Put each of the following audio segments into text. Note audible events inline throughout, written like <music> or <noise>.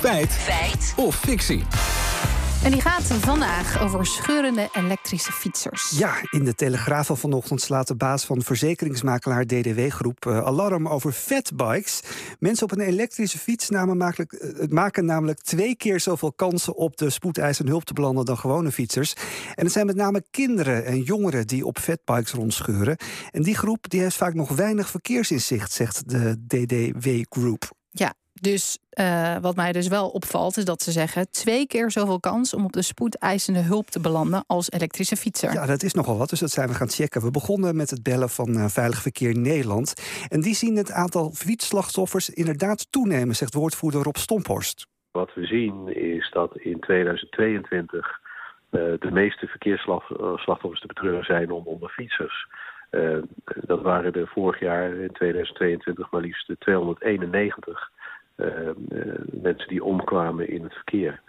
Feit. Feit. Of fictie. En die gaat vandaag over scheurende elektrische fietsers. Ja, in de Telegraaf van vanochtend slaat de baas van verzekeringsmakelaar DDW Groep uh, alarm over fatbikes. Mensen op een elektrische fiets namen makelijk, uh, maken namelijk twee keer zoveel kansen op de spoedeisende hulp te belanden dan gewone fietsers. En het zijn met name kinderen en jongeren die op fatbikes rondscheuren. En die groep die heeft vaak nog weinig verkeersinzicht, zegt de DDW Groep. Ja, dus uh, wat mij dus wel opvalt, is dat ze zeggen twee keer zoveel kans om op de spoedeisende hulp te belanden als elektrische fietser. Ja, dat is nogal wat, dus dat zijn we gaan checken. We begonnen met het bellen van uh, Veilig Verkeer Nederland. En die zien het aantal fietsslachtoffers inderdaad toenemen, zegt woordvoerder Rob Stomphorst. Wat we zien is dat in 2022 uh, de meeste verkeersslachtoffers te betreuren zijn om onder fietsers. Uh, dat waren er vorig jaar in 2022 maar liefst 291 uh, uh, mensen die omkwamen in het verkeer.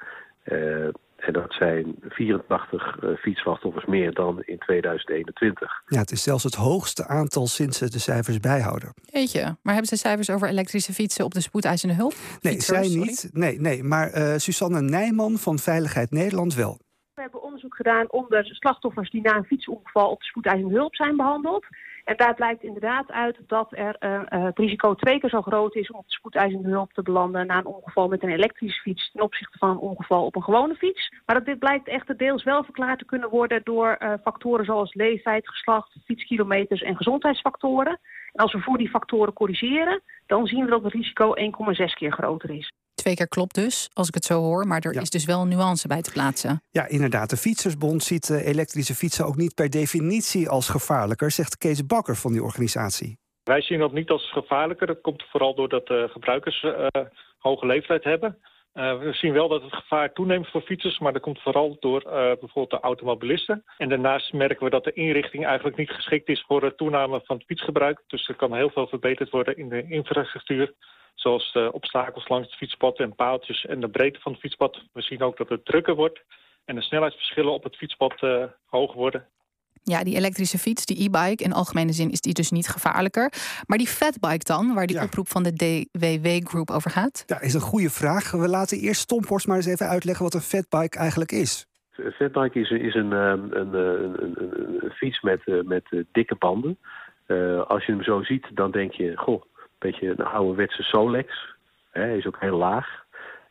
Uh, en dat zijn 84 fietsslachtoffers meer dan in 2021. Ja, het is zelfs het hoogste aantal sinds ze de cijfers bijhouden. Weet je, maar hebben ze cijfers over elektrische fietsen op de spoedeisende hulp? Nee, Fietsers, zij sorry. niet. Nee, nee maar uh, Susanne Nijman van Veiligheid Nederland wel. We hebben onderzoek gedaan onder slachtoffers die na een fietsongeval op de spoedeisende hulp zijn behandeld. En daar blijkt inderdaad uit dat er uh, het risico twee keer zo groot is om op de spoedeisende hulp te belanden na een ongeval met een elektrische fiets ten opzichte van een ongeval op een gewone fiets. Maar dat dit blijkt echter deels wel verklaard te kunnen worden door uh, factoren zoals leeftijd, geslacht, fietskilometers en gezondheidsfactoren. En als we voor die factoren corrigeren, dan zien we dat het risico 1,6 keer groter is. Twee keer klopt dus, als ik het zo hoor. Maar er Ja. is dus wel een nuance bij te plaatsen. Ja, inderdaad. De Fietsersbond ziet uh, elektrische fietsen ook niet per definitie als gevaarlijker, zegt Kees Bakker van die organisatie. Wij zien dat niet als gevaarlijker. Dat komt vooral doordat uh, gebruikers uh, hoge leeftijd hebben. Uh, we zien wel dat het gevaar toeneemt voor fietsers, maar dat komt vooral door uh, bijvoorbeeld de automobilisten. En daarnaast merken we dat de inrichting eigenlijk niet geschikt is voor de toename van het fietsgebruik. Dus er kan heel veel verbeterd worden in de infrastructuur. Zoals de obstakels langs het fietspad en paaltjes en de breedte van het fietspad. We zien ook dat het drukker wordt en de snelheidsverschillen op het fietspad uh, hoger worden. Ja, die elektrische fiets, die e-bike, in algemene zin is die dus niet gevaarlijker. Maar die fatbike dan, waar die Ja. oproep van de DWW-groep over gaat? Ja, is een goede vraag. We laten eerst Stomphorst maar eens even uitleggen wat een fatbike eigenlijk is. Een fatbike is, is een, um, een, een, een, een, een fiets met, met dikke banden. Uh, als je hem zo ziet, dan denk je, goh, beetje een ouderwetse Solex. Hij is ook heel laag.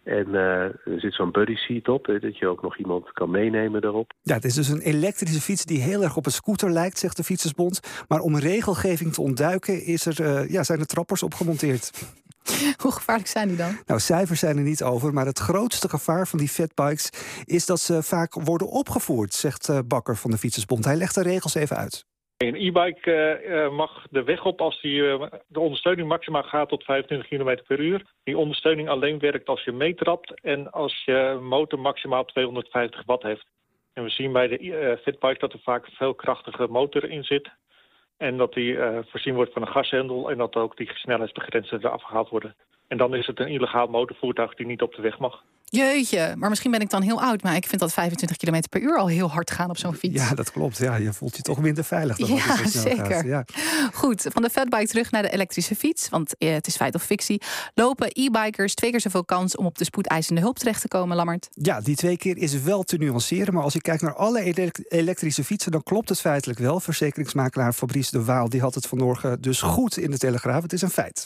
En uh, er zit zo'n buddy seat op, hè, dat je ook nog iemand kan meenemen daarop. Ja, het is dus een elektrische fiets die heel erg op een scooter lijkt, zegt de Fietsersbond. Maar om regelgeving te ontduiken is er, uh, ja, zijn er trappers op gemonteerd. <laughs> Hoe gevaarlijk zijn die dan? Nou, cijfers zijn er niet over, maar het grootste gevaar van die fatbikes is dat ze vaak worden opgevoerd, zegt uh, Bakker van de Fietsersbond. Hij legt de regels even uit. Een e-bike uh, mag de weg op als die, uh, de ondersteuning maximaal gaat tot 25 km per uur. Die ondersteuning alleen werkt als je meetrapt en als je motor maximaal 250 watt heeft. En we zien bij de uh, fitbike dat er vaak veel krachtige motor in zit. En dat die voorzien wordt van een gashendel en dat ook die snelheidsbegrenzen eraf gehaald worden. En dan is het een illegaal motorvoertuig die niet op de weg mag. Jeetje, maar misschien ben ik dan heel oud, maar ik vind dat 25 km per uur al heel hard gaan op zo'n fiets. Ja, dat klopt. Ja, je voelt je toch minder veilig dan ja, zeker. gaat. Ja. Goed, van de fatbike terug naar de elektrische fiets, want eh, het is feit of fictie. Lopen e-bikers twee keer zoveel kans om op de spoedeisende hulp terecht te komen, Lammert? Ja, die twee keer is wel te nuanceren. Maar als je kijkt naar alle elek elektrische fietsen, dan klopt het feitelijk wel. Verzekeringsmakelaar Fabrice de Waal die had het vanmorgen dus goed in de Telegraaf. Het is een feit.